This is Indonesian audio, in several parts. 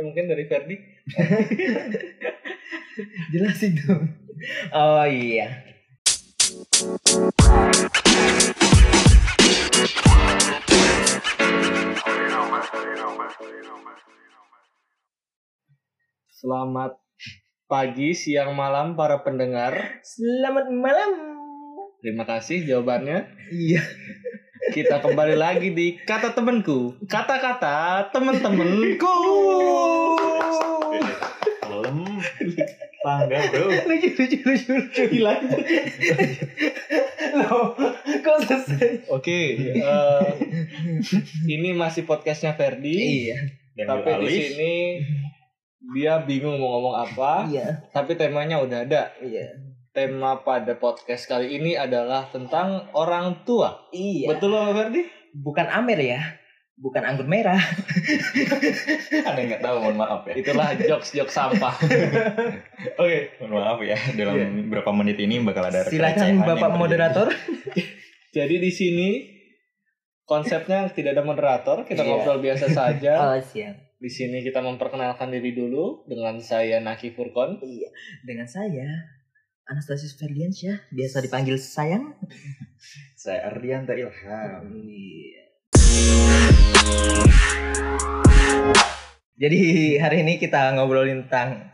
Ya mungkin dari Ferdi. Jelasin dong. Oh iya. Selamat pagi, siang, malam para pendengar. Selamat malam. Terima kasih jawabannya. Iya. Kita kembali lagi di kata temanku. Kata-kata temen-temenku. Kalem. Tangga bro. lucu lucu lucu lucu hilang. Loh, kok selesai? Oke, eh, ini masih podcastnya Ferdi. Iya. Tapi di sini dia bingung mau ngomong apa. Iya. Tapi temanya udah ada. Iya. Tema pada podcast kali ini adalah tentang orang tua. Iya. Betul loh Ferdi? Bukan Amer ya. Bukan anggur merah. ada yang nggak tahu mohon maaf ya. Itulah jokes-jokes sampah. Oke. Mohon maaf ya dalam beberapa menit ini bakal ada Silakan Bapak moderator. Jadi di sini konsepnya tidak ada moderator, kita Iya. ngobrol biasa saja. Oh, siap. Di sini kita memperkenalkan diri dulu dengan saya Naki Furkon. Iya. Dengan saya Anastasius Ferdiansyah, biasa dipanggil sayang. Saya Ardianta Ilham. Jadi hari ini kita ngobrolin tentang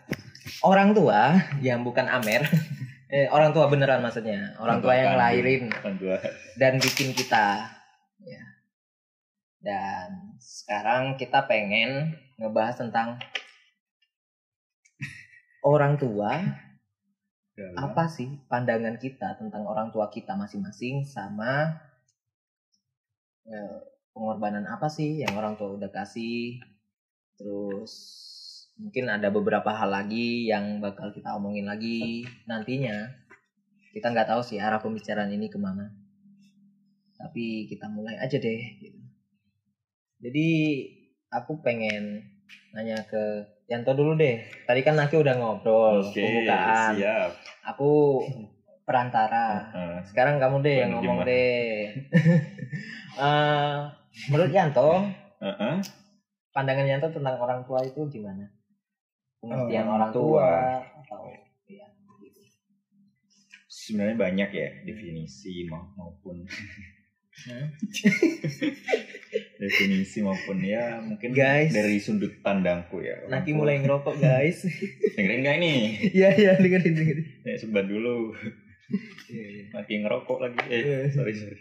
orang tua yang bukan Amer. Eh, orang tua beneran maksudnya. Orang tua yang lahirin dan bikin kita. Ya. Dan sekarang kita pengen ngebahas tentang orang tua Dalam- apa sih pandangan kita tentang orang tua kita masing-masing sama eh, pengorbanan apa sih yang orang tua udah kasih? Terus mungkin ada beberapa hal lagi yang bakal kita omongin lagi nantinya. Kita nggak tahu sih arah pembicaraan ini ke mana. Tapi kita mulai aja deh gitu. jadi aku pengen nanya ke Yanto dulu deh tadi kan Naki udah ngobrol Oke, pembukaan siap. aku perantara. Sekarang kamu deh yang ngomong Penerjemah. deh. Eh, menurut Yanto, Heeh. pandangan Yanto tentang orang tua itu gimana? Pengertian Orang orang tua, tua. atau ya gitu. Sebenarnya banyak ya definisi mau- maupun? definisi maupun ya mungkin Guys. dari sudut pandangku ya. Nanti mulai ngerokok guys. dengerin gak ini? Iya iya dengerin dengerin. Ya, sebat dulu. Iya, Lagi ngerokok lagi. Eh, Iya. sorry sorry.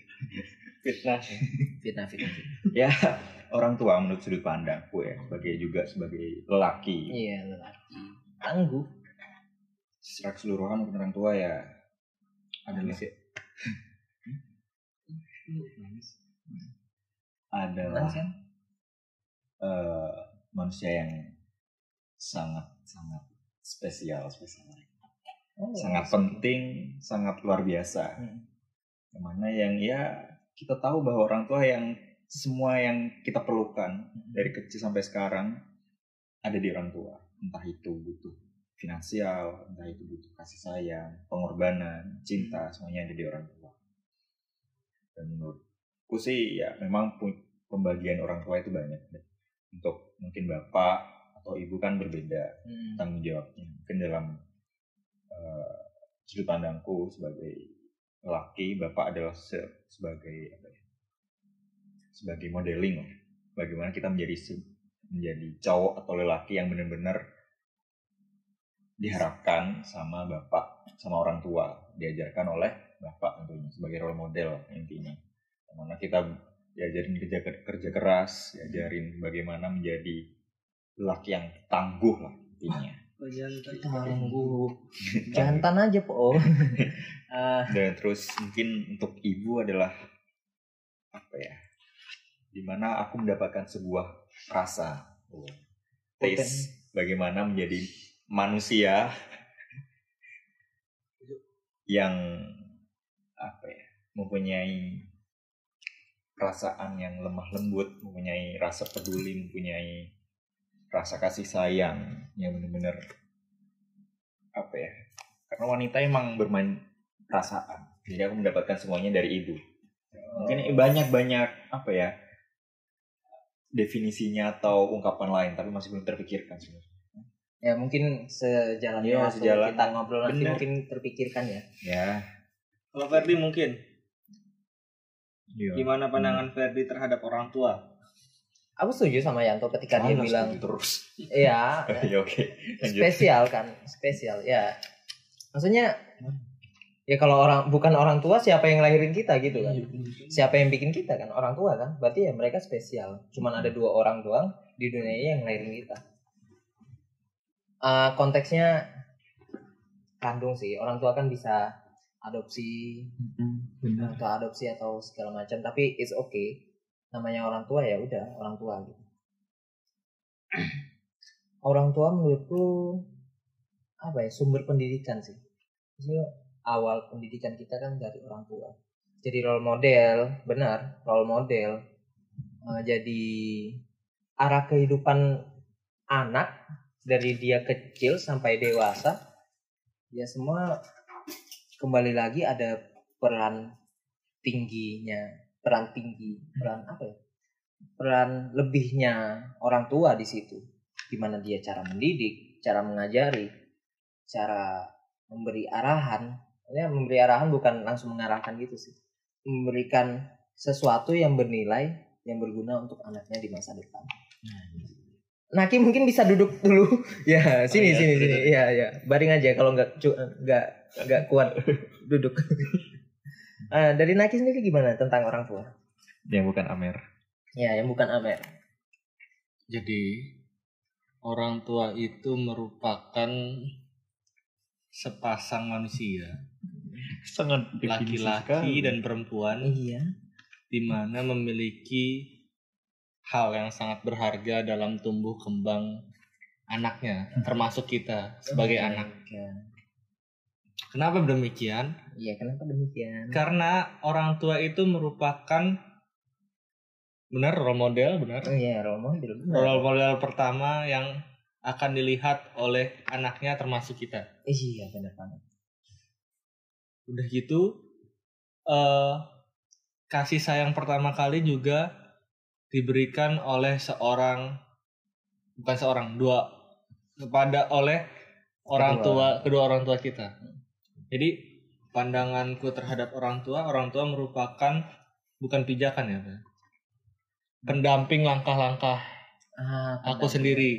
Fitnah. Fitnah fitnah. ya orang tua menurut sudut pandangku ya sebagai juga sebagai lelaki Iya lelaki. Tangguh. secara keseluruhan orang tua ya adalah adalah Nangis kan? eh, manusia yang sangat sangat spesial spesial Oh, sangat penting sangat luar biasa. Hmm. yang mana yang ya kita tahu bahwa orang tua yang semua yang kita perlukan dari kecil sampai sekarang ada di orang tua. Entah itu butuh finansial entah itu butuh kasih sayang pengorbanan cinta semuanya ada di orang tua. Dan menurutku sih ya memang pembagian orang tua itu banyak untuk mungkin bapak atau ibu kan berbeda Hmm. tanggung jawabnya. Mungkin dalam eh, sudut pandangku sebagai laki bapak adalah se- sebagai apa ya? Sebagai modeling bagaimana kita menjadi menjadi cowok atau lelaki yang benar-benar diharapkan sama bapak sama orang tua diajarkan oleh bapak tentunya sebagai role model intinya. Mana kita diajarin kerja kerja keras diajarin bagaimana menjadi lelaki yang tangguh lah intinya. Tangguh. Jantan aja po. Ah, dan terus mungkin untuk ibu adalah apa ya di mana aku mendapatkan sebuah rasa oh, taste bagaimana menjadi manusia yang apa ya mempunyai perasaan yang lemah lembut mempunyai rasa peduli mempunyai rasa kasih sayang yang benar-benar apa ya karena wanita emang bermain perasaan jadi aku mendapatkan semuanya dari ibu mungkin banyak banyak apa ya definisinya atau ungkapan lain tapi masih belum terpikirkan sebenarnya. Ya mungkin sejalan Iya, waktu sejalan. kita ngobrol nanti mungkin terpikirkan ya. Ya. Kalau Ferdi mungkin Iya. gimana pandangan Ferdi terhadap orang tua? Aku setuju sama Yanto ketika dia Mana bilang terus. iya. Ya oke. Spesial kan? Spesial ya maksudnya ya kalau orang bukan orang tua siapa yang lahirin kita gitu kan? Siapa yang bikin kita kan? Orang tua kan? Berarti ya mereka spesial. Cuman ada dua orang doang di dunia ini yang lahirin kita. Eh, konteksnya kandung sih. Orang tua kan bisa adopsi Benar. atau adopsi atau segala macam tapi it's okay. Namanya orang tua ya udah orang tua gitu. Orang tua menurutku apa ya sumber pendidikan sih. Maksudnya awal pendidikan kita kan dari orang tua. Jadi role model benar role model. Eh, jadi arah kehidupan anak dari dia kecil sampai dewasa ya semua kembali lagi ada peran tingginya peran tinggi peran apa ya? Peran lebihnya orang tua di situ. Gimana dia cara mendidik cara mengajari cara memberi arahan. Ya memberi arahan bukan langsung mengarahkan gitu sih. Memberikan sesuatu yang bernilai yang berguna untuk anaknya di masa depan Naki mungkin bisa duduk dulu. Ya sini iya, sini duduk, sini. duduk. iya iya. Baring aja kalau nggak nggak nggak kuat duduk. Ah, dari Naki sendiri gimana tentang orang tua? Yang bukan Amer. ya yang bukan Amer. Jadi orang tua itu merupakan sepasang manusia, Sangat laki-laki dan perempuan. Iya. Di mana memiliki hal yang sangat berharga dalam tumbuh kembang anaknya, termasuk kita sebagai Oke, anak. Kenapa demikian? iya kenapa demikian Karena orang tua itu merupakan benar role model, benar. iya role model benar. Role model pertama yang akan dilihat oleh anaknya termasuk kita. iya benar banget Udah gitu eh kasih sayang pertama kali juga diberikan oleh seorang bukan seorang dua kepada oleh orang Kedua. tua kedua orang tua kita. Jadi pandanganku terhadap orang tua, orang tua merupakan bukan pijakan ya, Pak. pendamping langkah-langkah ah, aku sendiri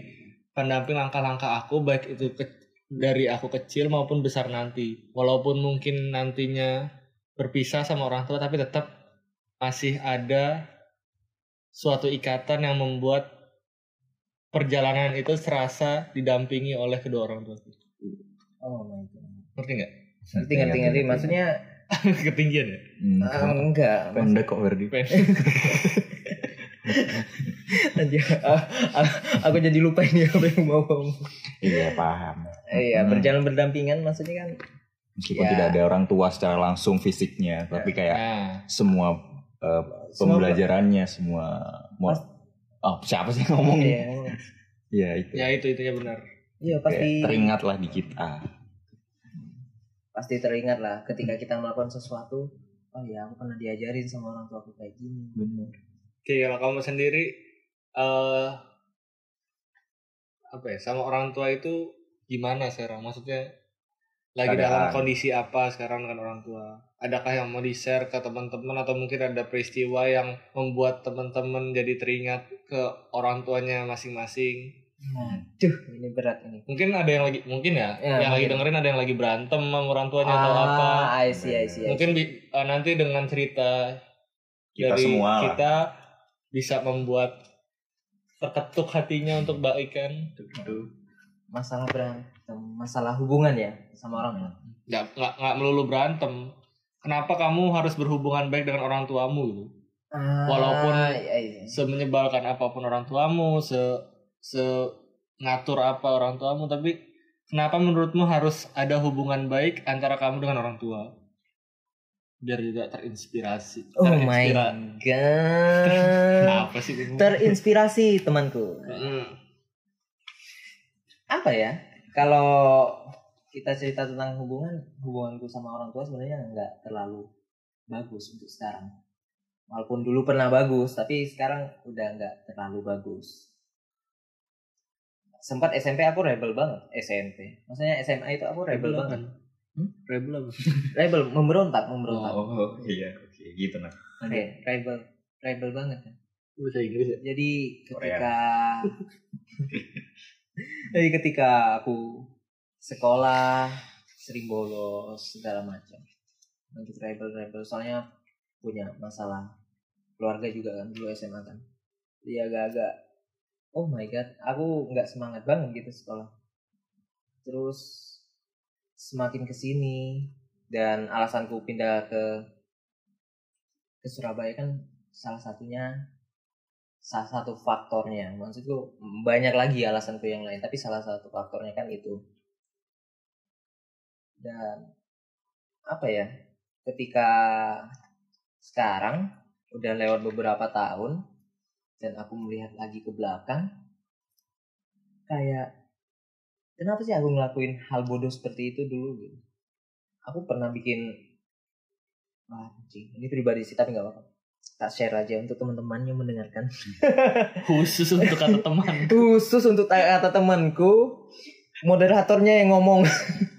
pendamping langkah-langkah aku baik itu ke- dari aku kecil maupun besar nanti walaupun mungkin nantinya berpisah sama orang tua tapi tetap masih ada suatu ikatan yang membuat perjalanan itu serasa didampingi oleh kedua orang tua. Oh my god. Ngerti nggak? Ngerti ngerti ngerti maksudnya ketinggian ya? Hmm, ah, enggak. Pendek kok Verdi. Anjir, ah, aku jadi lupa ini apa yang mau ngomong. Iya paham. iya Hmm. berjalan berdampingan maksudnya kan Meskipun Ya. tidak ada orang tua secara langsung fisiknya, tapi kayak nah semua eh, pembelajarannya semua mau oh siapa sih ngomong iya Iya itu. ya itu itunya benar iya Kayak pasti teringatlah di kita. pasti teringat lah ketika kita melakukan sesuatu oh ya aku pernah diajarin sama orang tua aku kayak gini Benar. oke kalau kamu sendiri eh apa ya sama orang tua itu gimana sekarang maksudnya lagi Keadaan. dalam kondisi apa sekarang dengan orang tua adakah yang mau di share ke teman-teman atau mungkin ada peristiwa yang membuat teman-teman jadi teringat ke orang tuanya masing-masing Aduh, ini berat ini. mungkin ada yang lagi mungkin ya, Ya, yang lagi mungkin. dengerin ada yang lagi berantem sama orang tuanya atau apa Ah, I see, I see, I see. mungkin bi- eh, nanti dengan cerita Kita dari semua lah. kita bisa membuat terketuk hatinya untuk baikan masalah berantem, masalah hubungan ya sama orang tua. nggak nggak nggak melulu berantem kenapa kamu harus berhubungan baik dengan orang tuamu gitu Ah, Walaupun- iya, iya. semenyebalkan apa pun orang tuamu se se ngatur apa orang tuamu tapi kenapa menurutmu harus ada hubungan baik antara kamu dengan orang tua biar juga terinspirasi Oh my Terinspira- god. Kenapa sih ini? Terinspirasi temanku. Hmm. Apa ya? Kalau kita cerita tentang hubungan, hubunganku sama orang tua sebenarnya nggak terlalu bagus untuk sekarang. walaupun dulu pernah bagus tapi sekarang udah nggak terlalu bagus sempat SMP aku rebel banget SMP maksudnya SMA itu aku rebel banget Hmm? Rebel apa? rebel memberontak memberontak Oh, iya, oke gitu nah. Oke, rebel rebel banget ya. Bahasa Inggris ya? jadi ketika jadi ketika aku sekolah sering bolos segala macam. Untuk rebel rebel soalnya punya masalah keluarga juga kan dulu SMA kan. Jadi agak-agak oh my god aku nggak semangat banget gitu sekolah. Terus semakin ke sini dan alasanku pindah ke ke Surabaya kan salah satunya salah satu faktornya. Maksudku banyak lagi alasanku yang lain tapi salah satu faktornya kan itu dan apa ya ketika sekarang udah lewat beberapa tahun dan aku melihat lagi ke belakang kayak kenapa sih aku ngelakuin hal bodoh seperti itu dulu? Gitu. Aku pernah bikin wah anjing ini pribadi sih tapi nggak apa-apa. Tak share aja untuk teman-teman yang mendengarkan. Khusus untuk kata teman. khusus untuk kata temanku moderatornya yang ngomong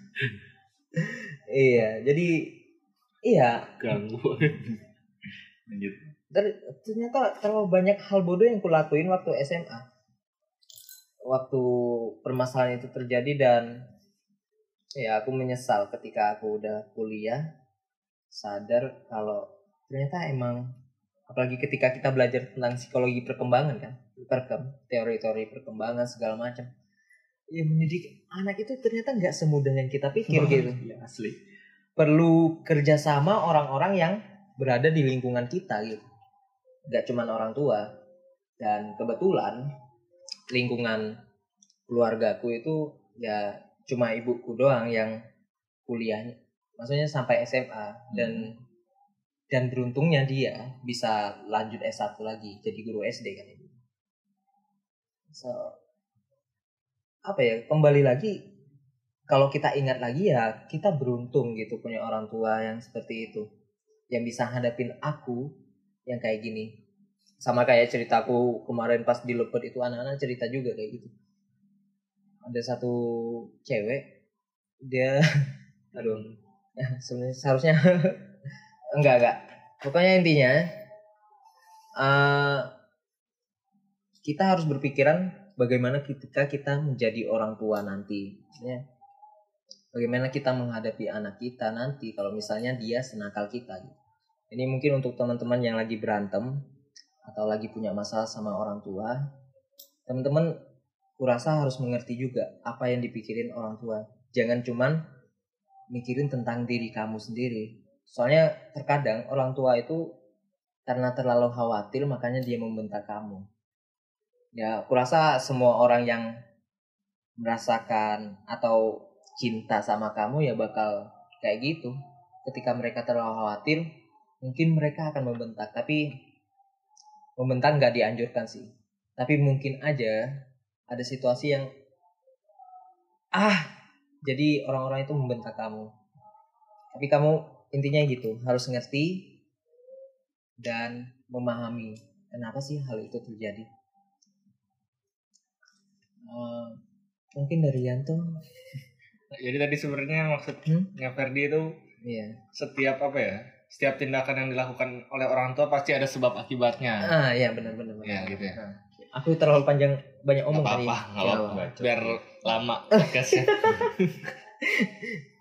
iya jadi iya Ganggu. Lanjut. ter- ternyata terlalu banyak hal bodoh yang kulakuin waktu SMA waktu permasalahan itu terjadi dan ya aku menyesal ketika aku udah kuliah sadar kalau ternyata emang apalagi ketika kita belajar tentang psikologi perkembangan kan perkem teori-teori perkembangan segala macam ya mendidik anak itu ternyata nggak semudah yang kita pikir gitu. Iya, asli. perlu kerjasama orang-orang yang berada di lingkungan kita gitu. Nggak cuma orang tua. Dan kebetulan lingkungan keluargaku itu ya cuma ibuku doang yang kuliah maksudnya sampai SMA dan dan beruntungnya dia bisa lanjut S1 lagi jadi guru SD kan. So apa ya kembali lagi kalau kita ingat lagi ya kita beruntung gitu punya orang tua yang seperti itu. Yang bisa hadapin aku yang kayak gini. Sama kayak ceritaku kemarin pas di lepet itu anak-anak cerita juga kayak gitu. Ada satu cewek dia aduh sebenarnya seharusnya enggak enggak. Pokoknya intinya eh, kita harus berpikiran bagaimana ketika kita menjadi orang tua nanti ya bagaimana kita menghadapi anak kita nanti kalau misalnya dia senakal kita gitu. Ini mungkin untuk teman-teman yang lagi berantem atau lagi punya masalah sama orang tua, teman-teman kurasa harus mengerti juga apa yang dipikirin orang tua. Jangan cuman mikirin tentang diri kamu sendiri. Soalnya terkadang orang tua itu karena terlalu khawatir makanya dia membentak kamu. Ya, kurasa semua orang yang merasakan atau cinta sama kamu ya bakal kayak gitu. Ketika mereka terlalu khawatir, mungkin mereka akan membentak. Tapi membentak nggak dianjurkan sih. Tapi mungkin aja ada situasi yang ah jadi orang-orang itu membentak kamu. Tapi kamu intinya gitu harus ngerti dan memahami kenapa sih hal itu terjadi. Eh, mungkin dari Yanto, Jadi tadi sebenarnya maksudnya Ferdi itu iya. setiap apa ya? Setiap tindakan yang dilakukan oleh orang tua pasti ada sebab akibatnya. Ah, iya benar-benar. Ya, gitu ya. Nah, aku terlalu panjang banyak omong tadi. apa-apa, nggak Ya, apa-apa. Bacot. Biar lama podcastnya.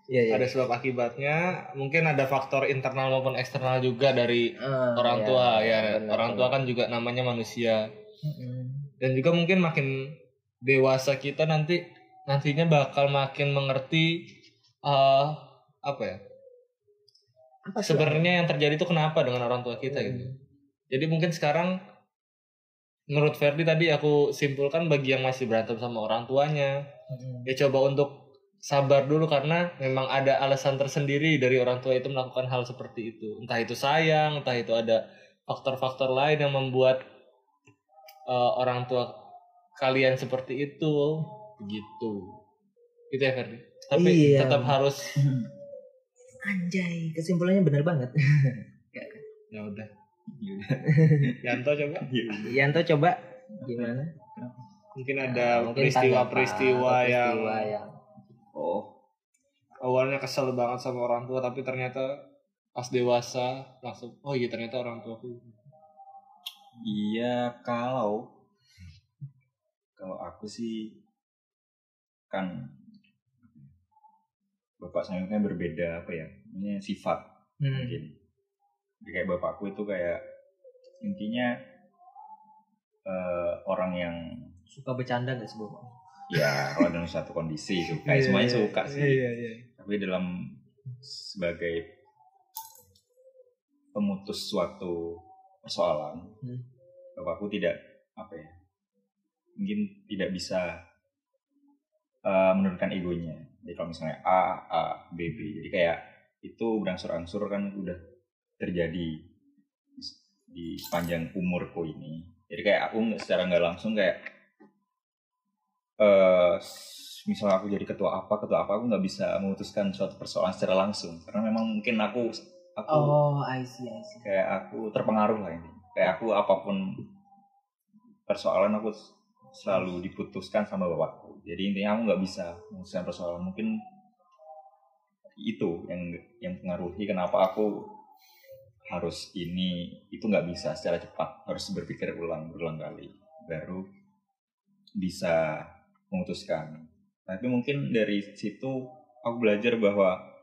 Iya, iya. ada sebab akibatnya. Mungkin ada faktor internal maupun eksternal juga dari Ah, orang iya, tua. Ya, benar, orang tua benar. kan juga namanya manusia. Mm-mm. Dan juga mungkin makin dewasa kita nanti nantinya bakal makin mengerti eh apa ya? Apa sebenarnya yang terjadi itu kenapa dengan orang tua kita Hmm. gitu. Jadi mungkin sekarang menurut Ferdi tadi aku simpulkan bagi yang masih berantem sama orang tuanya, Mm-mm. ya coba untuk sabar dulu karena memang ada alasan tersendiri dari orang tua itu melakukan hal seperti itu. Entah itu sayang, entah itu ada faktor-faktor lain yang membuat eh, orang tua kalian seperti itu gitu. Gitu ya Ferdi. Tapi Iya. tetap harus Anjay, kesimpulannya benar banget. ya udah Yanto coba Yanto coba gimana? mungkin ada peristiwa-peristiwa yang peristiwa yang Oh, awalnya kesel banget sama orang tua tapi ternyata pas dewasa langsung oh iya ternyata orang tua aku iya kalau kalau aku sih kan bapak saya kan berbeda apa ya ini sifat Hmm. mungkin Jadi kayak bapakku itu kayak intinya eh, orang yang suka bercanda gak sih bapak? ya kalau dalam satu kondisi suka ya, semuanya iya. suka sih iya iya tapi dalam sebagai pemutus suatu persoalan Hmm. bapakku tidak apa ya mungkin tidak bisa eh, menurunkan egonya. Jadi kalau misalnya A A B B. Jadi kayak itu berangsur-angsur kan udah terjadi di sepanjang umurku ini. Jadi kayak aku secara nggak langsung kayak eh misalnya aku jadi ketua apa ketua apa aku nggak bisa memutuskan suatu persoalan secara langsung. Karena memang mungkin aku aku Oh, I see, I see. kayak aku terpengaruh lah ini. Kayak aku apa pun persoalan aku selalu diputuskan sama bapakku. Jadi intinya aku nggak bisa memutuskan persoalan. Mungkin itu yang yang mengaruhi kenapa aku harus ini itu nggak bisa secara cepat. Harus berpikir ulang berulang kali baru bisa memutuskan. Tapi mungkin dari situ aku belajar bahwa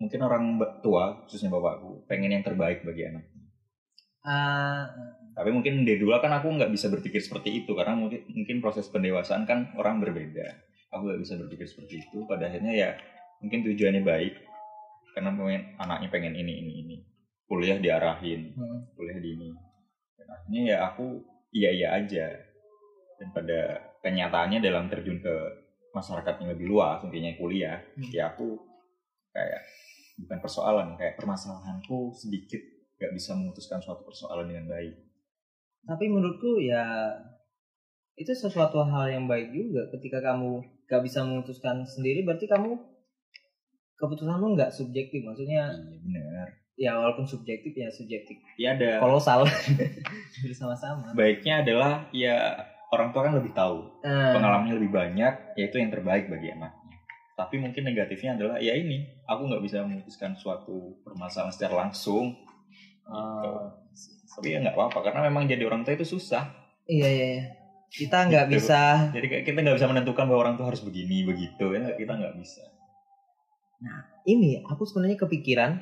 mungkin orang tua khususnya bapakku pengen yang terbaik bagi anak Ah, tapi mungkin dari dulu kan aku nggak bisa berpikir seperti itu karena mungkin mungkin proses pendewasaan kan orang berbeda. Aku nggak bisa berpikir seperti itu. Pada akhirnya ya mungkin tujuannya baik karena pengen anaknya pengen ini ini ini. Kuliah diarahin hmm. kuliah di ini. Dan akhirnya ya aku iya iya aja. Dan pada kenyataannya dalam terjun ke masyarakat yang lebih luas intinya kuliah Hmm. ya aku kayak bukan persoalan kayak permasalahanku sedikit gak bisa memutuskan suatu persoalan dengan baik Tapi menurutku ya itu sesuatu hal yang baik juga. Ketika kamu gak bisa memutuskan sendiri berarti kamu keputusanmu nggak subjektif. Maksudnya iya benar. ya walaupun subjektif ya subjektif. Ya ada. Kolosal. Bersama-sama. Baiknya adalah ya orang tua kan lebih tahu. Nah, pengalamannya lebih banyak yaitu yang terbaik bagi anaknya. Tapi mungkin negatifnya adalah ya ini aku nggak bisa memutuskan suatu permasalahan secara langsung gitu. eh, tapi ya nggak apa-apa karena memang jadi orang tua itu susah. Iya iya iya. kita nggak Gitu. bisa. Jadi kita nggak bisa menentukan bahwa orang tua harus begini begitu ya. Kita nggak bisa. Ini aku sebenarnya kepikiran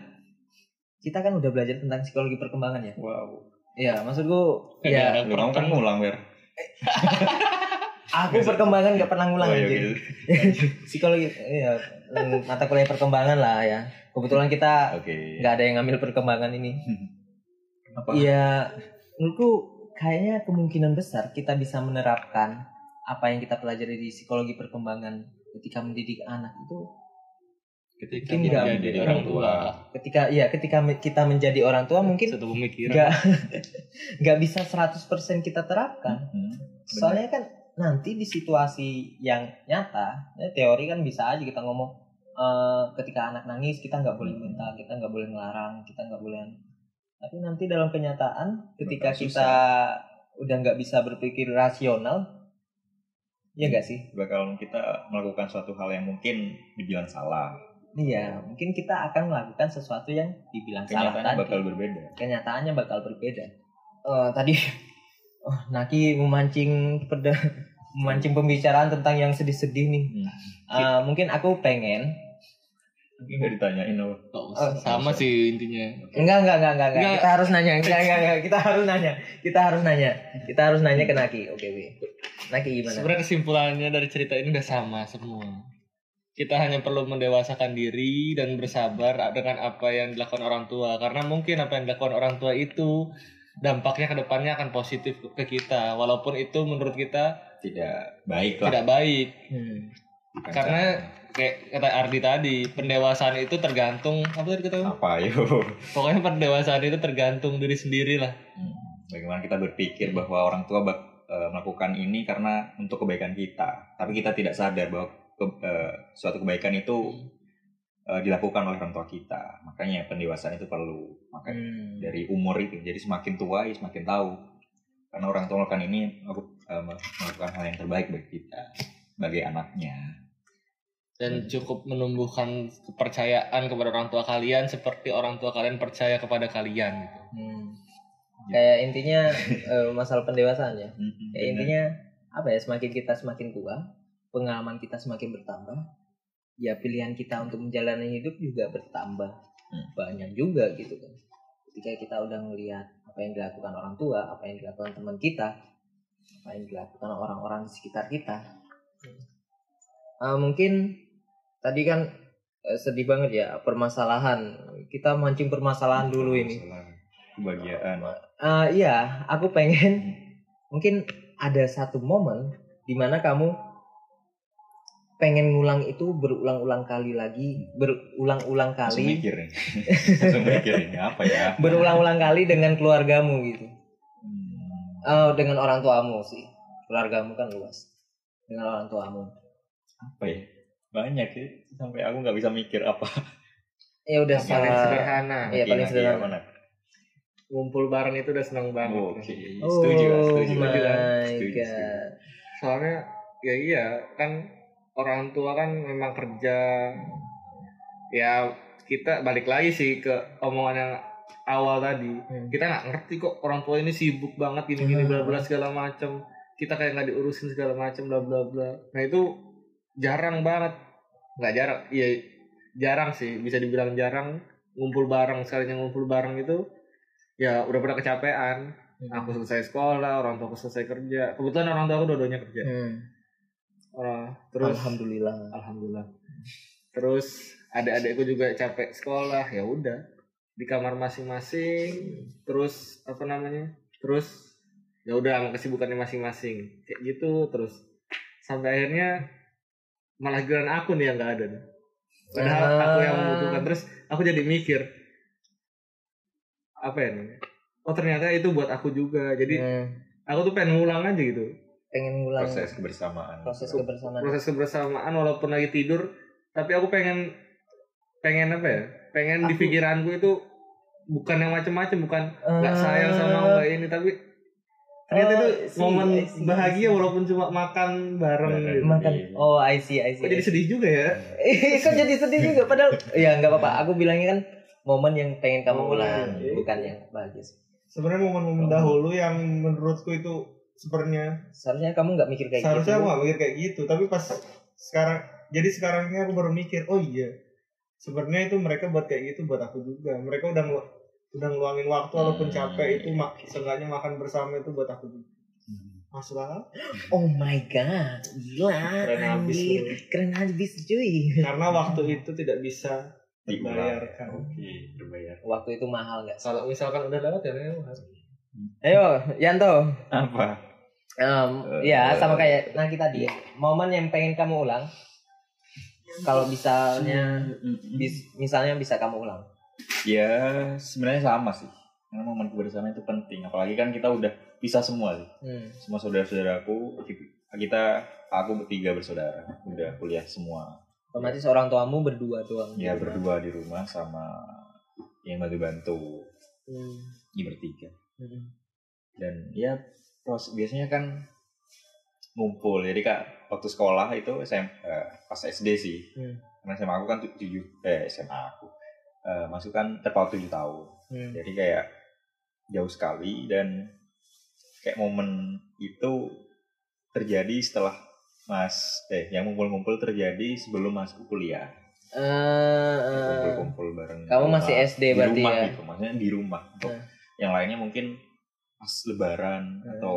kita kan udah belajar tentang psikologi perkembangan ya. Wow. Iya maksudku Ada- ya. lu kamu kan ngulang wer aku perkembangan nggak pernah ngulang oh, iya, gitu. psikologi ya mata kuliah perkembangan lah ya. Kebetulan kita nggak ada yang ngambil perkembangan ini apa? Iya menurutku kayaknya kemungkinan besar kita bisa menerapkan apa yang kita pelajari di psikologi perkembangan ketika mendidik anak itu ketika Mungkin menjadi menjadi orang orang tua. Ketika ya ketika kita menjadi orang tua mungkin satu pemikiran. nggak nggak bisa 100% kita terapkan. Hmm, soalnya kan nanti di situasi yang nyata ya teori kan bisa aja kita ngomong eh, ketika anak nangis kita nggak boleh minta kita nggak boleh ngelarang kita nggak boleh tapi nanti dalam kenyataan ketika Bakal kita udah nggak bisa berpikir rasional ya nggak sih bakal kita melakukan suatu hal yang mungkin dibilang salah iya mungkin kita akan melakukan sesuatu yang dibilang salah kenyataannya tadi bakal berbeda kenyataannya bakal berbeda. Eh, tadi oh, Naki memancing peda, memancing pembicaraan tentang yang sedih-sedih nih. Hmm. Eh, mungkin aku pengen mungkin nggak ditanyain apa. Oh, sama usah. sih intinya. Enggak enggak enggak enggak, enggak. Enggak. kita harus nanya enggak, enggak enggak. Kita harus nanya kita harus nanya. Kita harus nanya ke Naki. Oke oke Naki gimana? Sebenarnya kesimpulannya dari cerita ini udah sama semua. Kita hanya perlu mendewasakan diri dan bersabar dengan apa yang dilakukan orang tua. Karena mungkin apa yang dilakukan orang tua itu dampaknya ke depannya akan positif ke kita. Walaupun itu menurut kita tidak baik lah. tidak baik. Hmm. Bukan karena cara- kayak kata Ardi tadi pendewasaan itu tergantung apa tadi kata apa yo pokoknya pendewasaan itu tergantung diri sendiri lah. Hmm. bagaimana kita berpikir bahwa orang tua bak- eh, melakukan ini karena untuk kebaikan kita. Tapi kita tidak sadar bahwa ke- eh, suatu kebaikan itu eh, dilakukan oleh orang tua kita. Makanya pendewasaan itu perlu. Makanya Hmm. dari umur itu jadi semakin tua ya semakin tahu. Karena orang tua melakukan ini eh, melakukan hal yang terbaik bagi kita sebagai anaknya dan cukup menumbuhkan kepercayaan kepada orang tua kalian seperti orang tua kalian percaya kepada kalian gitu. Hmm. Kayak intinya eh, masalah pendewasaan ya. Mm-mm, Kayak benar. intinya apa ya? Semakin kita semakin tua, pengalaman kita semakin bertambah. Ya pilihan kita untuk menjalani hidup juga bertambah Hmm. banyak juga gitu kan. Ketika kita udah ngelihat apa yang dilakukan orang tua, apa yang dilakukan teman kita, apa yang dilakukan orang-orang di sekitar kita. Eh, mungkin tadi kan eh, sedih banget ya permasalahan. Kita mancing permasalahan dulu ini. Kebahagiaan Eh, iya, aku pengen mungkin ada satu momen di mana kamu pengen ngulang itu berulang-ulang kali lagi, berulang-ulang kali, mikir mikir apa ya berulang-ulang kali dengan keluargamu gitu. Hmm, Oh, dengan orang tuamu sih. Keluargamu kan luas. Dengan orang tuamu. apa ya banyak ya sampai aku nggak bisa mikir apa Ya udah paling sa- sederhana Iya, paling sederhana. mana? ngumpul bareng itu udah seneng banget oke Oh setuju lah, setuju my Setuju, God. setuju. soalnya ya iya kan orang tua kan memang kerja ya kita balik lagi sih ke omongan yang awal tadi Hmm. kita nggak ngerti kok orang tua ini sibuk banget gini gini Hmm. bla bla segala macam kita kayak nggak diurusin segala macam bla bla bla. Nah itu jarang banget. Nggak jarang iya jarang sih. Bisa dibilang jarang. Ngumpul bareng sekalinya ngumpul bareng itu ya udah pada kecapean. Aku selesai sekolah orang tua aku selesai kerja. Kebetulan orang tua aku dua-duanya kerja. Hmm. orang terus Alhamdulillah. alhamdulillah. Terus adik-adikku juga capek sekolah ya udah. Di kamar masing-masing terus apa namanya terus ya udah sama kesibukannya masing-masing. Kayak gitu terus. Sampai akhirnya malah giliran aku nih yang nggak ada nih. padahal Ah. aku yang membutuhkan. Terus aku jadi mikir apa ya namanya? Oh ternyata itu buat aku juga. Jadi Hmm. aku tuh pengen ngulang aja gitu. Pengen ngulang. Proses kebersamaan. Proses kebersamaan. proses kebersamaan walaupun lagi tidur tapi aku pengen pengen apa ya? Pengen di Aku- pikiranku itu bukan yang macem-macem bukan nggak Eh, sayang sama nggak ini tapi ternyata Oh, itu see, momen see, bahagia see. walaupun cuma makan bareng gitu. makan. Iya. Oh, I see, I see. Kok jadi sedih juga ya Eh, kok jadi sedih juga padahal ya nggak apa-apa. Aku bilangnya kan momen yang pengen kamu Oh, ulang, iya. bukan yang bahagia. sebenarnya momen-momen Oh. dahulu yang menurutku itu sebenarnya Seharusnya kamu nggak mikir kayak seharusnya gitu. aku gak mikir kayak gitu tapi pas sekarang jadi sekarang ini aku baru mikir oh iya sebenarnya itu mereka buat kayak gitu buat aku juga mereka udah udah ngeluangin waktu walaupun Hmm. capek itu mak seenggaknya makan bersama itu buat aku juga masuk akal Oh my god, gila, Keren habis keren habis cuy. karena waktu itu tidak bisa dibayarkan oke berbayar Waktu itu mahal nggak? kalau misalkan udah lewat ya lewat Ayo, Yanto. apa Em, Eh, ya sama kayak Naki tadi. Momen yang pengen kamu ulang. Kalau misalnya, bis- misalnya bisa kamu ulang. Ya sebenarnya sama sih karena momen kebersamaan itu penting apalagi kan kita udah bisa semua sih Hmm. semua saudara-saudaraku kita aku bertiga bersaudara udah kuliah semua Otomatis orang tuamu berdua doang. ya berdua di rumah sama yang bantu-bantu Hmm. ini bertiga Hmm. dan ya pros biasanya kan ngumpul jadi kak waktu sekolah itu SM, eh, pas SD sih Hmm. karena SMA aku kan tu- tujuh eh SMA aku eh, masuk kan terpaut tujuh tahun Hmm. jadi kayak jauh sekali dan kayak momen itu terjadi setelah mas eh yang ngumpul-ngumpul terjadi sebelum masuk kuliah Eh, eh, kumpul-kumpul bareng kamu rumah. masih SD di berarti rumah ya? gitu maksudnya di rumah Untuk Nah. yang lainnya mungkin pas lebaran Hmm. atau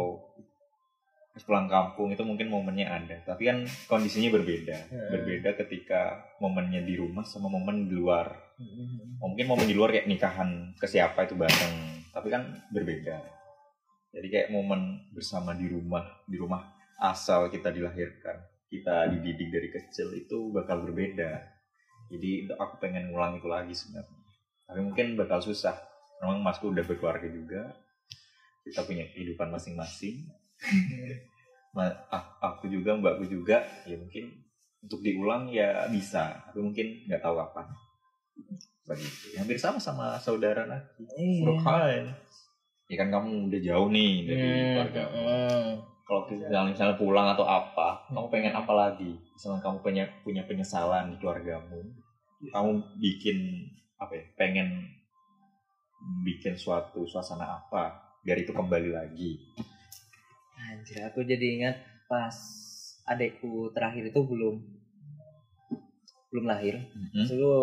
pas pulang kampung itu mungkin momennya ada tapi kan kondisinya berbeda Hmm. berbeda ketika momennya di rumah sama momen di luar Hmm. mungkin momen di luar kayak nikahan ke siapa itu bareng tapi kan berbeda. Jadi kayak momen bersama di rumah di rumah asal kita dilahirkan kita dididik dari kecil itu bakal berbeda. Jadi aku pengen ngulang itu lagi sebenarnya. Tapi mungkin bakal susah. Memang masku udah berkeluarga juga. Kita punya kehidupan masing-masing. Aku juga mbakku juga ya mungkin untuk diulang ya bisa. Tapi mungkin nggak tahu kapan begitu hampir sama sama saudara lagi Iya. Burkhan ya kan kamu udah jauh nih dari Hmm, keluarga hmm. kalau misalnya, misalnya pulang atau apa kamu pengen apa lagi? Misalnya kamu punya punya penyesalan di keluargamu kamu bikin apa ya? Pengen bikin suatu suasana apa? Biar itu kembali lagi. Anjir, aku jadi ingat pas adekku terakhir itu belum belum lahir. Mhm. Dulu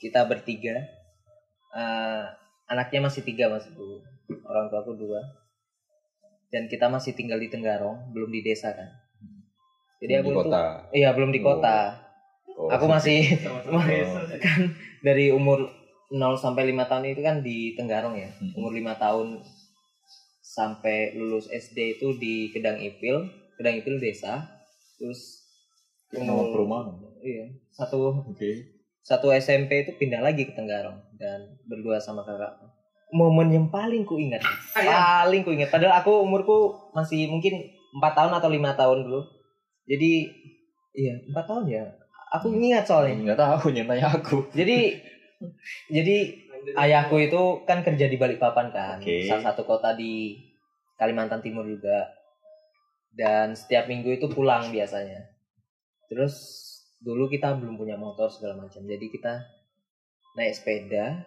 kita bertiga, eh, anaknya masih tiga maksudku, orang tua aku dua, dan kita masih tinggal di Tenggarong, belum di desa kan. Jadi di aku tuh, kota iya belum di Oh. kota. Oh. Aku masih Oh. kan dari umur 0 sampai 5 tahun itu kan di Tenggarong ya. Mhm. Umur 5 tahun sampai lulus SD itu di Kedang Ipil, Kedang Ipil desa. Terus Nama perumahan Iya, satu oke satu SMP itu pindah lagi ke Tenggarong dan berdua sama kakak. Momen yang paling ku ingat, paling ku ingat. Padahal aku umurku masih mungkin empat tahun atau lima tahun dulu. Jadi iya empat tahun ya. Aku ingat soalnya. nggak tahu nyatanya aku Jadi jadi ayahku itu kan kerja di Balikpapan kan, Oke. salah satu kota di Kalimantan Timur juga. Dan setiap minggu itu pulang biasanya. Terus dulu kita belum punya motor segala macam. Jadi kita naik sepeda.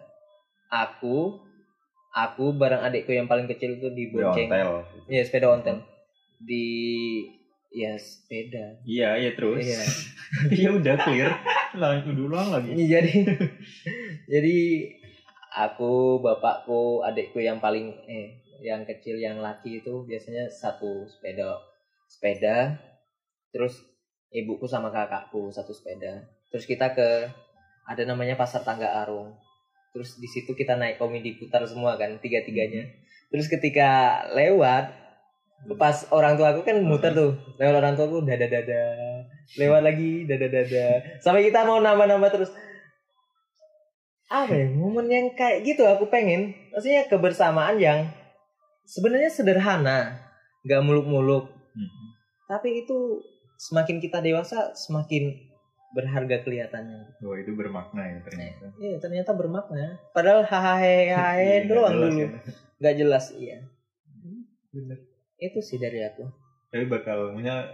Aku aku bareng adikku yang paling kecil itu dibonceng. Hotel. Iya, sepeda ontel. Di ya sepeda. Iya, iya terus. Iya. Iya udah clear. Lanjut dulu lagi. Iya, jadi jadi aku bapakku adikku yang paling eh yang kecil yang laki itu biasanya satu sepeda sepeda terus ibuku sama kakakku satu sepeda. Terus kita ke ada namanya pasar tangga arung. Terus di situ kita naik komedi putar semua kan tiga tiganya terus ketika lewat pas orang tua aku kan muter tuh lewat orang tua aku dada dada lewat lagi dada dada sampai kita mau nambah nambah terus. Apa ya momen yang kayak gitu aku pengen maksudnya kebersamaan yang sebenarnya sederhana nggak muluk-muluk. Mhm. tapi itu semakin kita dewasa semakin berharga kelihatannya Wah itu bermakna ya ternyata. Iya ternyata bermakna padahal hahaha Iya, doang dulu ya. nggak jelas iya Bener. itu sih dari aku Tapi bakal, maksudnya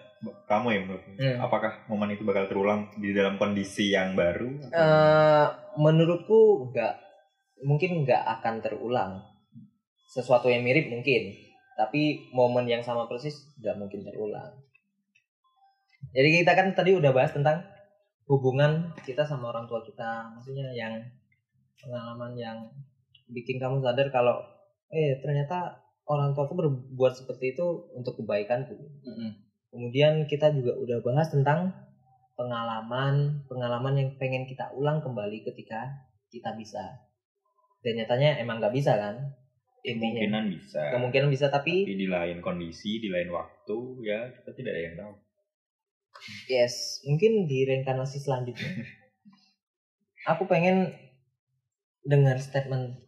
kamu ya menurut Hmm. apakah momen itu bakal terulang di dalam kondisi yang baru? atau- Eh, menurutku nggak mungkin nggak akan terulang sesuatu yang mirip mungkin tapi momen yang sama persis nggak mungkin terulang jadi kita kan tadi udah bahas tentang hubungan kita sama orang tua kita maksudnya yang pengalaman yang bikin kamu sadar kalau eh ternyata orang tuaku berbuat seperti itu untuk kebaikanku Kemudian kita juga udah bahas tentang pengalaman pengalaman yang pengen kita ulang kembali ketika kita bisa. Dan nyatanya emang nggak bisa kan? Intinya. kemungkinan bisa. Kemungkinan bisa tapi Tapi di lain kondisi, di lain waktu, ya kita tidak ada yang tahu. Yes, mungkin di reinkarnasi selanjutnya. Aku pengen dengar statement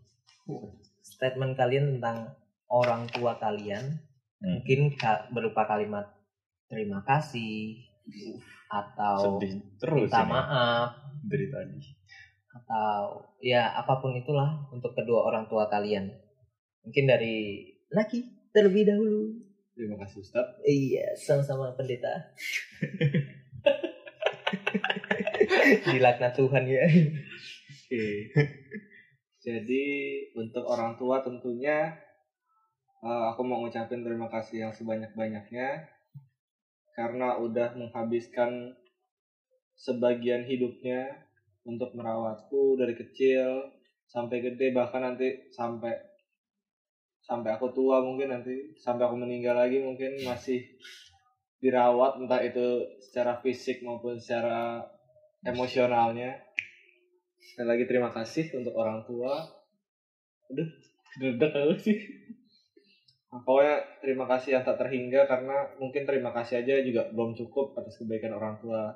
statement kalian tentang orang tua kalian. Hmm. Mungkin berupa kalimat terima kasih atau Sedih terus minta ini maaf dari tadi. atau ya apa pun itulah untuk kedua orang tua kalian. Mungkin dari Naki terlebih dahulu. Terima kasih Ustaz. Iya, sama-sama pendeta. Dilaknat Tuhan ya. Oke. Jadi untuk orang tua tentunya eh, aku mau ngucapin terima kasih yang sebanyak-banyaknya karena udah menghabiskan sebagian hidupnya untuk merawatku dari kecil sampai gede bahkan nanti sampai sampai aku tua mungkin nanti sampai aku meninggal lagi mungkin masih dirawat entah itu secara fisik maupun secara emosionalnya Sekali lagi terima kasih untuk orang tua. Aduh, dedek aku sih. Pokoknya terima kasih yang tak terhingga karena mungkin terima kasih aja juga belum cukup atas kebaikan orang tua.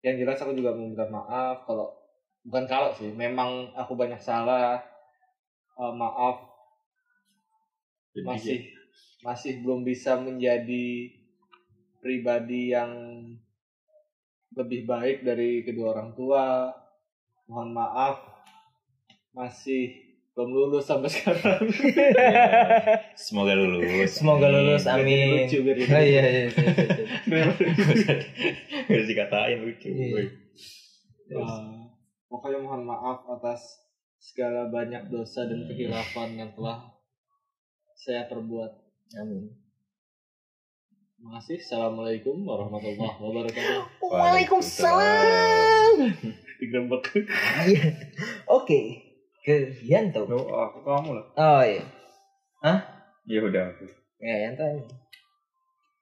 Yang jelas aku juga mau minta maaf kalau bukan kalau sih, memang aku banyak salah. Eh, maaf Jadi, masih masih belum bisa menjadi pribadi yang lebih baik dari kedua orang tua. Mohon maaf masih belum lulus sampai sekarang. Semoga lulus. Semoga lulus, amin. lucu, biar Oh iya lucu. iya. iya, iya. Harus dikatain lucu. Iya. Uh, pokoknya mohon maaf atas segala banyak dosa dan kehilafan yang telah saya perbuat. Amin. Terima kasih. Assalamualaikum warahmatullahi wabarakatuh. Waalaikumsalam. Digrembek. Iya. Oke. Ke Yanto. Loh, aku kamu lah. Oh iya. Ya udah aku. Ya Yanto.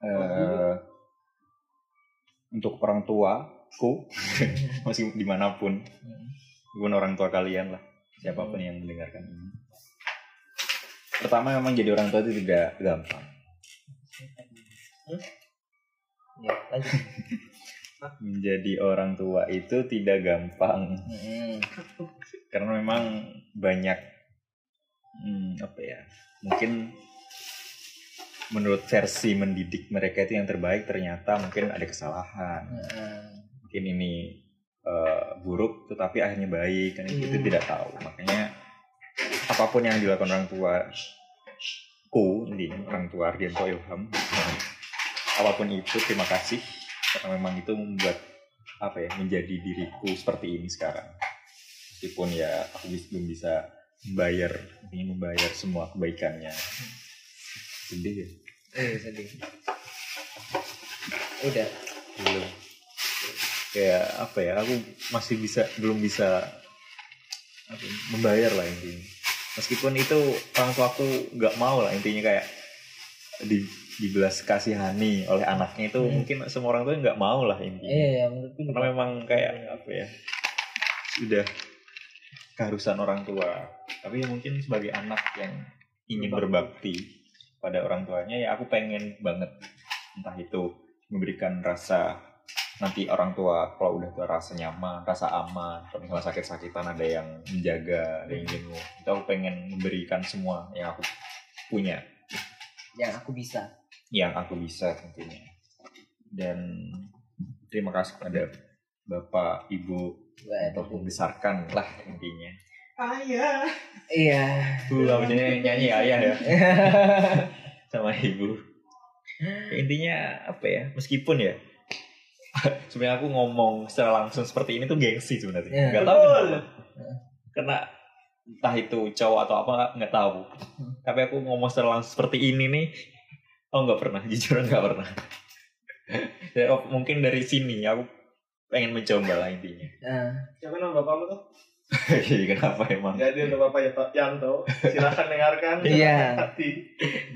Eh, untuk orang tuaku masih di mana pun pun orang tua kalian lah siapa pun yang mendengarkan ini pertama memang jadi orang tua itu tidak gampang. Ya, lanjut. menjadi orang tua itu tidak gampang. Karena memang banyak hmm, apa ya mungkin menurut versi mendidik mereka itu yang terbaik ternyata mungkin ada kesalahan. Mungkin ini eh, buruk tetapi akhirnya baik kan itu Hmm. tidak tahu. Makanya apa pun yang dilakukan orang tua ku ini orang tua Ardianto Ilham apa pun itu terima kasih. Karena memang itu membuat apa ya menjadi diriku seperti ini sekarang. Meskipun ya aku belum bisa membayar ingin membayar semua kebaikannya. Sedih ya? Eh, sedih. Udah. belum. Kayak apa ya aku masih bisa belum bisa apa, ya, membayar lah intinya meskipun itu orang tua aku nggak mau lah intinya kayak di dibelas kasihani oleh anaknya itu Hmm. mungkin semua orang tua nggak mau lah intinya Iya, ya, menurutku juga. karena memang kayak apa ya sudah keharusan orang tua tapi ya mungkin sebagai anak yang ingin berbakti pada orang tuanya ya aku pengen banget entah itu memberikan rasa nanti orang tua kalau udah tua rasa nyaman rasa aman kalau misalnya sakit-sakitan ada yang menjaga ada yang jenguk itu aku pengen memberikan semua yang aku punya. Yang aku bisa. yang aku bisa tentunya. Dan terima kasih pada bapak ibu untuk membesarkan lah intinya. Ayah. Iya. tuh namanya nyanyi ayah ya? Sama ibu. Ya, intinya apa ya? Meskipun ya sebenarnya aku ngomong secara langsung seperti ini tuh gengsi sebenarnya. Ya. nggak tahu. Betul. kenapa karena entah itu cowok atau apa nggak tahu. Tapi aku ngomong secara langsung seperti ini nih oh nggak pernah. Jujur nggak pernah. Ya, oh, mungkin dari sini aku pengen mencoba lah intinya. Nah, Siapa nama bapakmu tuh? kenapa emang Jadi untuk Bapak Yanto, silakan dengarkan. Iya. Hati.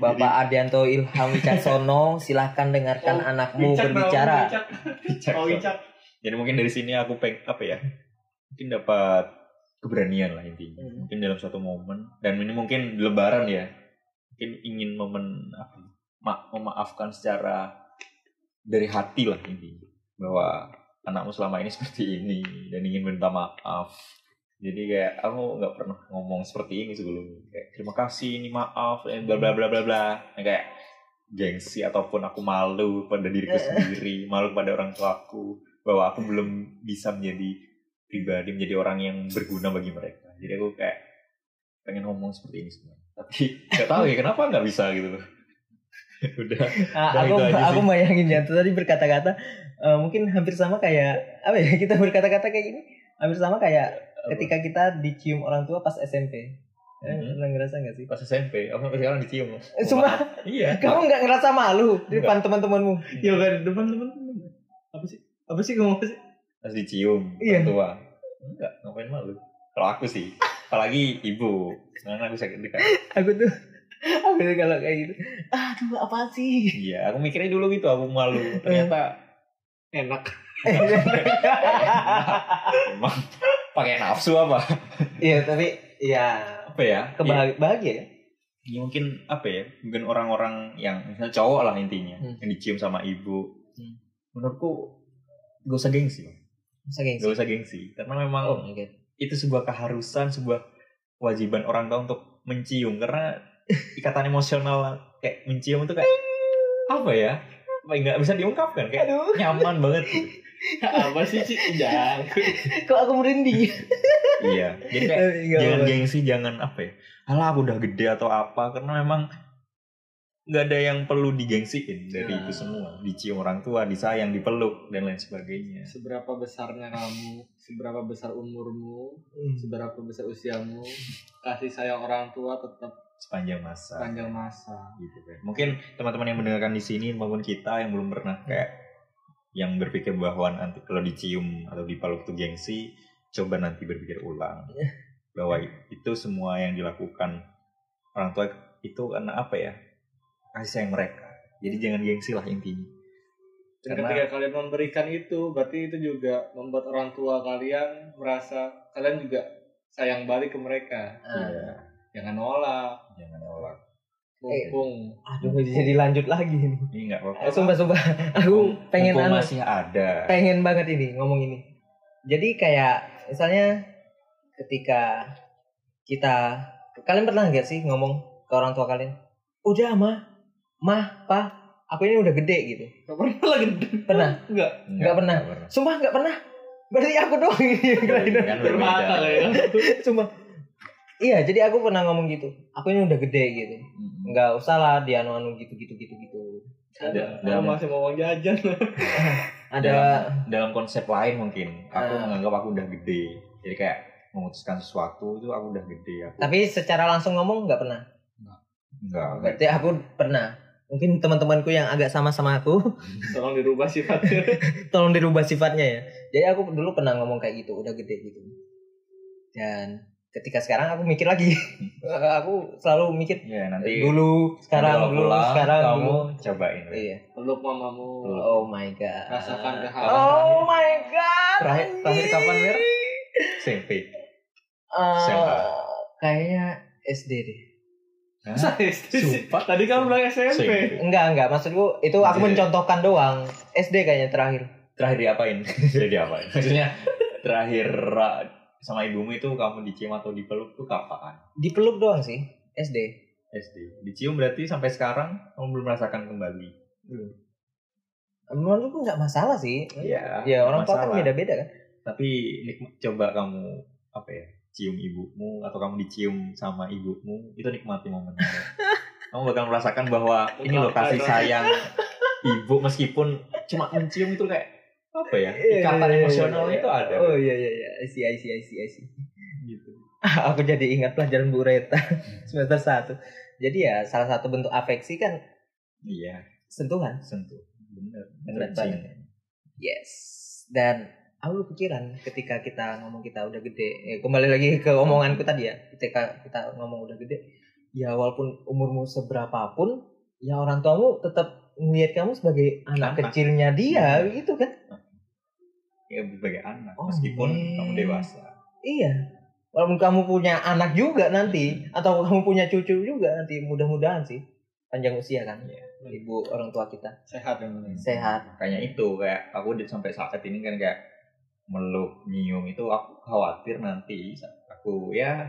Bapak Adianto Ilham Wicaksono, silahkan dengarkan Oh, anakmu Wicak, berbicara. Wicak. Oh, Wicak. Jadi mungkin dari sini aku peng apa ya? Mungkin dapat keberanian lah intinya. Hmm. Mungkin dalam suatu momen dan ini mungkin di lebaran ya. Mungkin ingin momen apa? ya, Ma memaafkan secara dari hati lah intinya bahwa anakmu selama ini seperti ini dan ingin minta maaf. Jadi kayak aku nggak pernah ngomong seperti ini sebelumnya. Kayak terima kasih ini maaf dan bla bla bla bla bla. Yang kayak gengsi ataupun aku malu pada diriku sendiri, malu pada orang tuaku bahwa aku belum bisa menjadi pribadi menjadi orang yang berguna bagi mereka. Jadi aku kayak pengen ngomong seperti ini sebenarnya tapi nggak tahu ya kenapa nggak bisa gitu loh. Udah Ah, Udah aku itu aja aku bayangin ya tadi berkata-kata eh, mungkin hampir sama kayak apa ya kita berkata-kata kayak gini hampir sama kayak ketika kita dicium orang tua pas SMP. Eh, Mhm. Pernah ngerasa gak sih? pas SMP aku sampai sekarang dicium loh Eh, sumpah? iya Kamu nggak ngerasa malu di depan teman-temanmu? Ya kan depan teman-teman. Apa sih? Apa sih kamu apa sih? pas dicium Iya. orang tua enggak ngapain malu kalau aku sih apalagi ibu karena aku sakit dekat Aku tuh aku tuh kalau kayak gitu, aduh apa sih? iya aku mikirnya dulu gitu aku malu ternyata Enak. emang pakai nafsu apa Iya tapi ya apa ya kebahagia bahagia ya. ya mungkin apa ya mungkin orang-orang yang misalnya cowok lah intinya Hmm. yang dicium sama ibu Hmm. menurutku gak usah gengsi Masa gengsi? gak usah gengsi karena memang Oh god. itu sebuah keharusan sebuah kewajiban orang tua untuk mencium karena ikatan emosional kayak mencium itu kayak apa ya nggak bisa diungkapkan kayak Aduh. nyaman banget. Apa sih Ci? Jangan. Kok aku merinding? iya jadi kayak jangan gengsi jangan apa ya alah aku udah gede atau apa karena memang nggak ada yang perlu digengsiin dari Nah. itu semua dicium orang tua disayang dipeluk dan lain sebagainya Seberapa besarnya kamu, seberapa besar umurmu, Hmm. seberapa besar usiamu, kasih sayang orang tua tetap sepanjang masa panjang masa. gitu kan mungkin teman-teman yang mendengarkan di sini maupun kita yang belum pernah kayak yang berpikir bahwa nanti kalau dicium atau dipeluk itu gengsi coba nanti berpikir ulang. Bahwa itu semua yang dilakukan orang tua itu karena apa ya? Kasih sayang mereka. Jadi jangan gengsi lah intinya. Dan Karena- ketika kalian memberikan itu, berarti itu juga membuat orang tua kalian merasa kalian juga sayang balik ke mereka. Ah. Iya, Jangan nolak, jangan nolak mumpung. Aduh, jadi lanjut lagi nih. ini nggak apa-apa Eh, Sumpah, sumpah. Aku pengen Mumpung anu, masih ada pengen banget ini ngomong ini. Jadi kayak misalnya ketika kita kalian pernah nggak sih ngomong ke orang tua kalian, udah mah, mah, pak, aku ini udah gede gitu. Gak pernah lagi. Pernah? Enggak. nggak pernah. Sumpah nggak pernah. Berarti aku doang ini yang lain. kan berbeda. Sumpah. Iya, jadi aku pernah ngomong gitu. Aku ini udah gede gitu. Mm-mm. Nggak usah lah dia anu anu gitu gitu gitu gitu. Ada. Dalam- masih mau uang jajan. Ada dalam konsep lain mungkin aku Ah. menganggap aku udah gede jadi kayak memutuskan sesuatu itu aku udah gede aku tapi secara langsung ngomong nggak pernah. enggak Berarti aku pernah. Mungkin teman-temanku yang agak sama sama aku Tolong dirubah sifatnya. tolong dirubah sifatnya ya. Jadi aku dulu pernah ngomong kayak gitu, udah gede gitu. Dan ketika sekarang aku mikir lagi. aku selalu mikir ya nanti dulu, sekarang dulu, pulang, sekarang kamu dulu. cobain Iya. Peluk mamamu. Oh my god. Rasakan kehangatan. Oh my god. Terakhir- terakhir kapan, Mir? SMP Eh, SMA. kayaknya SD deh. Hah? Sumpah. Tadi kamu bilang SMP. SMP. Enggak, enggak. Maksudku itu aku mencontohkan doang. SD kayaknya terakhir. terakhir diapain terakhir diapain maksudnya terakhir ra- sama ibumu itu kamu dicium atau dipeluk tuh kapan Dipeluk doang sih. SD. SD dicium berarti sampai sekarang kamu belum merasakan kembali Belum. Menurutku nggak masalah sih. Iya, Ya orang tua kan beda-beda kan. tapi nikmat, coba kamu apa ya cium ibumu atau kamu dicium sama ibumu itu nikmati momennya kamu bakal merasakan bahwa ini loh kasih sayang ibu meskipun cuma mencium itu kayak apa ya ikatan emosional itu ada Oh iya iya iya. I see I see I see I see. gitu aku jadi ingat pelajaran Bu Reta semester 1. Jadi ya salah satu bentuk afeksi kan iya sentuhan. sentuh Bener Touching. banget. Yes. Dan aku kepikiran ketika kita ngomong kita udah gede. Eh, kembali lagi ke omonganku tadi ya. Ketika kita ngomong udah gede, ya walaupun umurmu seberapa pun, ya orang tuamu tetap melihat kamu sebagai anak, Anak. kecilnya dia gitu kan. Ya sebagai anak Oh, meskipun man. kamu dewasa Iya. Walaupun kamu punya anak juga nanti atau kamu punya cucu juga nanti mudah-mudahan sih panjang usia kan Iya. ibu orang tua kita Sehat yang penting. sehat. makanya itu kayak aku udah sampai saat ini kan kayak meluk nyium itu aku khawatir nanti aku ya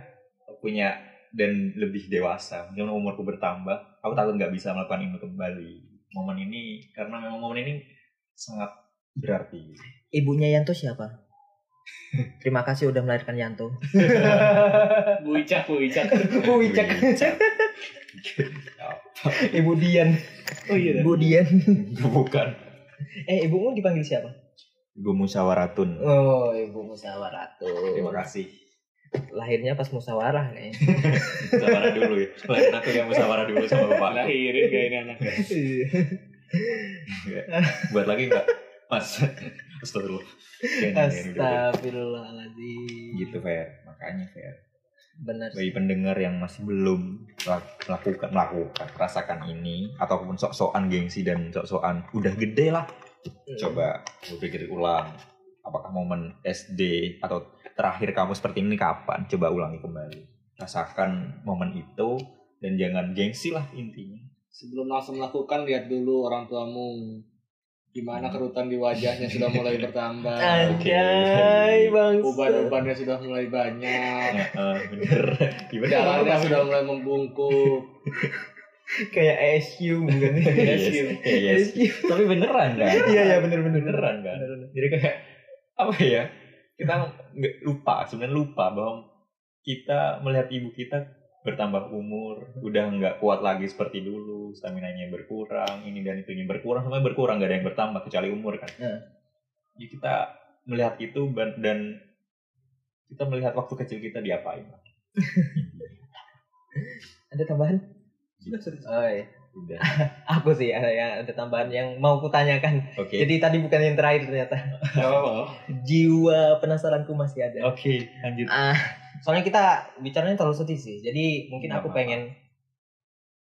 punya dan lebih dewasa mungkin umurku bertambah aku takut nggak bisa melakukan ini kembali momen ini karena memang momen ini sangat berarti Ibunya Yanto siapa? Terima kasih udah melahirkan Yanto. Bu Icak, Bu Icak. Bu Icak. Ibu Dian. Oh iya. Bu Dian. bukan Eh, ibumu dipanggil siapa? ibu musyawaratun Oh, ibu musyawaratu. terima kasih Lahirnya pas musyawarah kayaknya. musyawarah dulu ya lain aku yang musyawarah dulu sama bapak Lahirin gak ini anaknya. buat lagi nggak mas astagfirullah. Astagfirullahaladzim. gitu fair makanya fair Benar. bagi pendengar yang masih belum melak- melakukan melakukan rasakan ini ataupun sok-sokan gengsi dan sok-sokan udah gede lah coba berpikir ulang apakah momen SD atau terakhir kamu seperti ini kapan coba ulangi kembali rasakan momen itu dan jangan gengsi lah intinya Sebelum langsung melakukan, lihat dulu orang tuamu. Gimana Hmm. kerutan di wajahnya sudah mulai bertambah. Anjay, Bang. Uban-ubannya sudah mulai banyak. Eh, bener gimana Jalannya sudah mulai membungkuk. Kayak ASU bukan? Yes, yes. ASU. tapi beneran kan Iya, iya bener bener beneran kan jadi kayak apa ya kita nggak lupa sebenarnya lupa bahwa kita melihat ibu kita bertambah umur udah nggak kuat lagi seperti dulu stamina nya berkurang ini dan itunya berkurang semuanya berkurang nggak ada yang bertambah kecuali umur kan Nah. ya kita melihat itu dan kita melihat waktu kecil kita diapain Ada tambahan? Sudah, Oh iya. udah Aku sih ada yang ada tambahan yang mau kutanyakan. oke Jadi tadi bukan yang terakhir ternyata. Apa-apa. Jiwa penasaranku masih ada. oke lanjut Ah, soalnya kita bicaranya terlalu sedih sih. Jadi mungkin Nggak aku apa-apa. pengen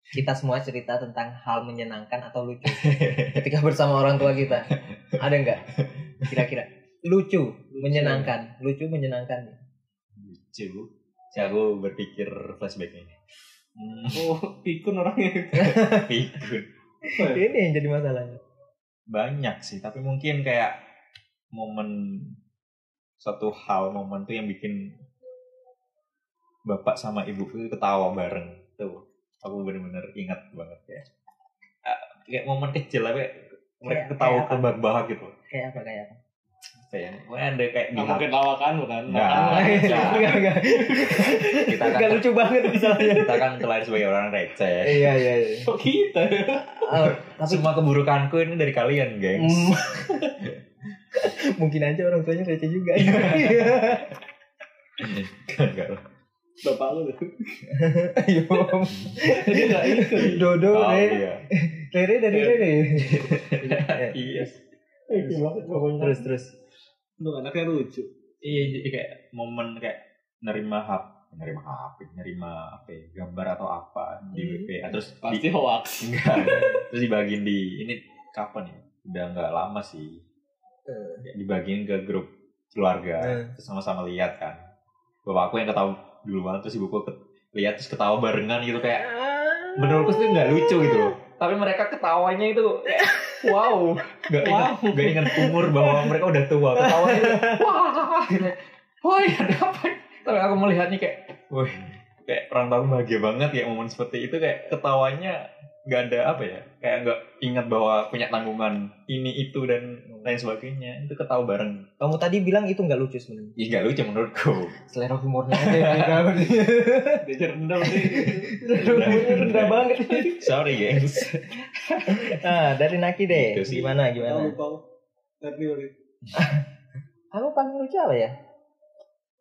kita semua cerita tentang hal menyenangkan atau lucu ketika bersama orang tua kita. Ada nggak? Kira-kira lucu, menyenangkan, lucu menyenangkan. lucu si aku berpikir flashback ini hmm, Oh, pikun orangnya. pikun Ini yang jadi masalahnya. banyak sih tapi mungkin kayak momen satu hal momen tuh yang bikin bapak sama ibu itu ketawa bareng tuh aku bener-bener ingat banget ya Ah, kayak momen kecil tapi mereka Kayak- ketawa kayak apa? kebahak-bahak gitu Kayak apa kayak apa? kayak ada kayak di Gak mungkin lawakan bukan? Nggak. Nggak. Kita kan lucu banget misalnya. kita kan terlahir sebagai orang receh Iya, iya, iya. Kok kita? Oh, tapi semua keburukanku ini dari kalian gengs Hmm. Mungkin aja orang tuanya receh juga. enggak lah Bapak lu tuh. Ayo. Jadi gak ikut. Dodo, Tahu Re. dia. Rere dari Iya. Rere. iya pokoknya. Terus terus. Lu anaknya lucu. iya jadi kayak momen kayak nerima hap nerima HP nerima apa ya, gambar atau apa di Hmm. WP terus Pasti di, hoax. enggak terus dibagiin di ini kapan ya udah nggak lama sih Kayak dibagiin ke grup keluarga Hmm. terus sama-sama lihat kan bapakku yang ketawa dulu banget terus ibuku ke, lihat terus ketawa barengan gitu kayak menurutku sih nggak lucu gitu loh. Tapi mereka ketawanya itu wow. Nggak ingat Wow. nggak ingat umur bahwa mereka udah tua. Ketawanya itu, wah gitu. woi ada apa tapi aku melihatnya kayak woi kayak orang tua bahagia banget ya momen seperti itu kayak ketawanya nggak ada apa ya kayak nggak ingat bahwa punya tanggungan ini itu dan lain sebagainya itu ketawa bareng Kamu tadi bilang itu nggak lucu sebenarnya. Ih nggak lucu menurutku Selera humornya aja yang beda. Dia rendah sih. Rendah banget. sorry gengs Nah, dari Naki deh. Gitu sih. Gimana gimana? Kamu paling lucu apa ya?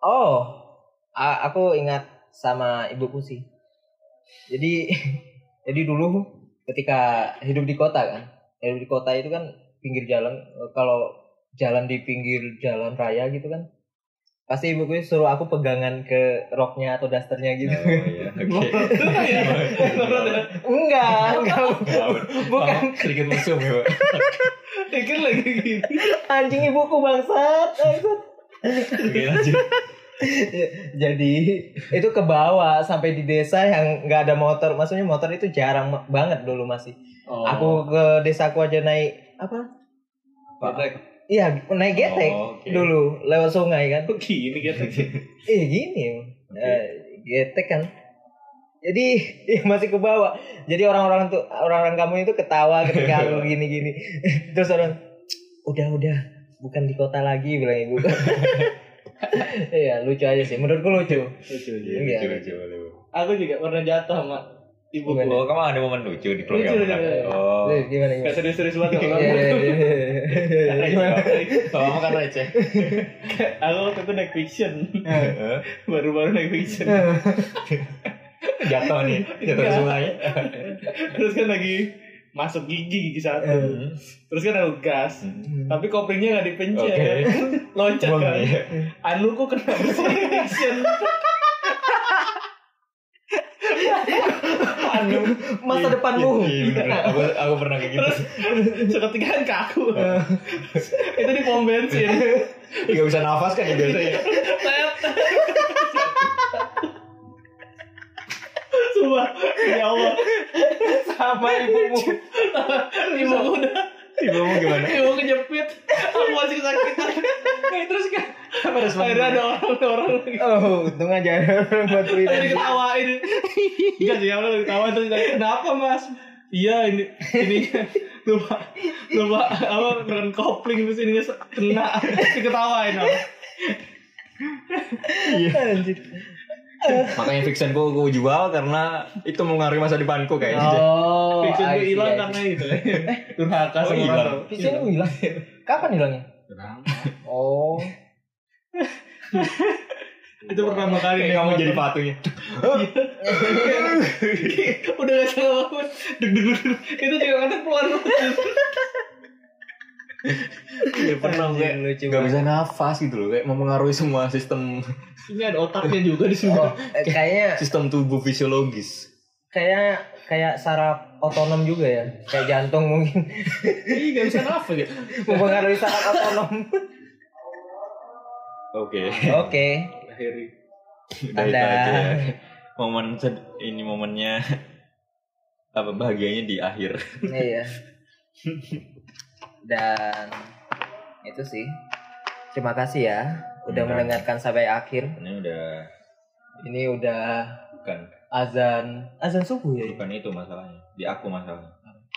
Oh, aku ingat sama ibuku sih. Jadi, jadi dulu ketika hidup di kota kan, hidup di kota itu kan pinggir jalan. eh, Kalau jalan di pinggir jalan raya gitu kan, pasti ibuku suruh aku pegangan ke roknya atau dasternya gitu. oh iya oke enggak, enggak, bukan sedikit mesum ya Pak. Pikir lagi anjing ibuku bangsat. bangsat. oke lanjut jadi itu ke bawah sampai di desa yang nggak ada motor maksudnya motor itu jarang banget dulu masih Oh. aku ke desaku aja naik apa Getek. iya naik getek Oh, oke. dulu lewat sungai kan Kok gini getek sih? eh gini Oke. eh, getek kan jadi iya, masih ke bawah jadi orang-orang tuh orang-orang kamu itu ketawa ketika aku gini-gini terus orang udah udah bukan di kota lagi bilang ibu iya lucu aja sih menurutku lucu Lucu. Iya, Iya. lucu, lucu, lucu. Aku juga pernah jatuh sama ibuku. Gimana? Oh, kamu ada momen lucu di keluarga Lucu, kamu, kan? lucu, lucu. Oh. Eh, gimana Gak gimana serius-serius banget Iya, iya, iya, iya. Gimana? Kalau kamu kan receh. Aku waktu itu naik fiction. Baru-baru naik fiction. Jatuh nih, jatuh Iya. sungai. Terus kan lagi masuk gigi gigi satu. Hmm. Terus kan aku gas. Hmm. Tapi koplingnya gak dipencet. Oke. Loncat Buang kan. ya. Anuku kena besi fiction. anu masa depanmu Iya, iya, bener. Aku aku pernah kayak gitu. Seketika kan kaku. itu di pom bensin. Gak bisa nafas kan ya biasanya. Sumpah, ya Allah. sama ibumu. Ibuku udah Ibumu gimana? Ibu kejepit. Aku masih kesakitan Eh, terus kan? Apa respon? Akhirnya ada orang-orang. Lagi oh untung aja ada orang bantuin Tadi diketawain Enggak sih, aku ketawa terus ditanya, Kenapa mas? Iya ini Ininya lupa lupa apa dengan kopling terus ininya kena diketawain apa? Anjir. Makanya fiction gue gue jual karena itu mengaruhi masa depanku kayaknya. Oh, fiction see, hilang karena itu durhaka Oh, sama hilang. orang tua. Fiction lu hilang. Kapan hilangnya? Hilang. Oh. itu pertama kali nih kamu jadi patungnya. udah gak salah banget deg deg deg itu juga kadang pelan Iya pernah kayak lucu gak bisa nafas gitu loh kayak mempengaruhi semua sistem ini ada otaknya juga di sini Oh, eh, kayaknya sistem tubuh fisiologis. kayak kayak saraf otonom juga ya. Kayak jantung mungkin Ih, gak bisa nafas gitu mempengaruhi saraf otonom. Oke. Oke. akhiri Ada. aja ya. Momen sed- ini momennya apa bahagianya di akhir. Iya. Dan itu sih. Terima kasih ya udah mendengarkan sampai akhir. Ini udah Ini udah bukan azan azan subuh ya. bukan itu masalahnya. Di aku masalahnya.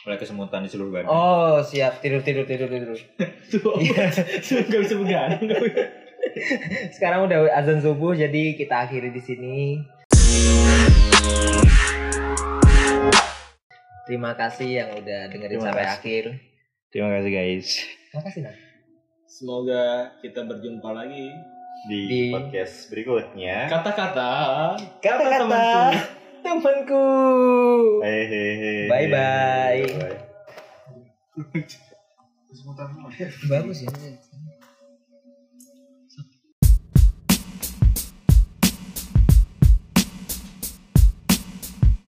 Mulai kesemutan di seluruh badan. Oh, siap tidur tidur tidur tidur. tuh Iya. gak bisa begadang. Sekarang udah azan subuh jadi kita akhiri di sini. Terima kasih yang udah dengerin Terima sampai kasih. akhir. Terima kasih guys Terima kasih semoga kita berjumpa lagi di, Di- podcast berikutnya. kata-kata Kata-kata temanku. Hehehe. Bye bye. Bye. Bagus ya.